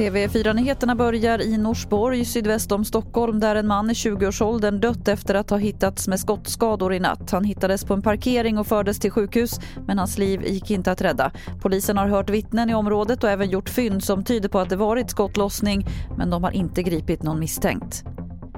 TV4-nyheterna börjar i Norsborg sydväst om Stockholm där en man i 20-årsåldern dött efter att ha hittats med skottskador i natt. Han hittades på en parkering och fördes till sjukhus men hans liv gick inte att rädda. Polisen har hört vittnen i området och även gjort fynd som tyder på att det varit skottlossning men de har inte gripit någon misstänkt.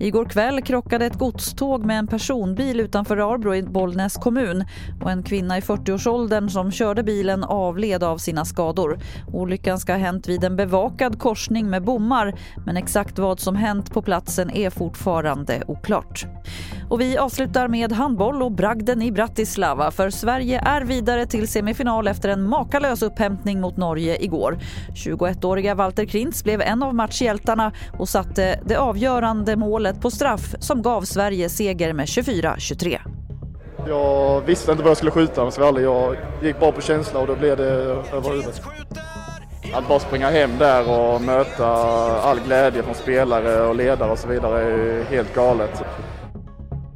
Igår kväll krockade ett godståg med en personbil utanför Arbro i Bollnäs kommun och en kvinna i 40-årsåldern som körde bilen avled av sina skador. Olyckan ska ha hänt vid en bevakad korsning med bommar men exakt vad som hänt på platsen är fortfarande oklart. Och vi avslutar med handboll och bragden i Bratislava för Sverige är vidare till semifinal efter en makalös upphämtning mot Norge igår. 21-åriga Walter Krintz blev en av matchhjältarna och satte det avgörande målet på straff som gav Sverige seger med 24-23. Jag visste inte vad jag skulle skjuta om jag Jag gick bara på känsla och då blev det över huvudet. Att bara springa hem där och möta all glädje från spelare och ledare och så vidare är helt galet.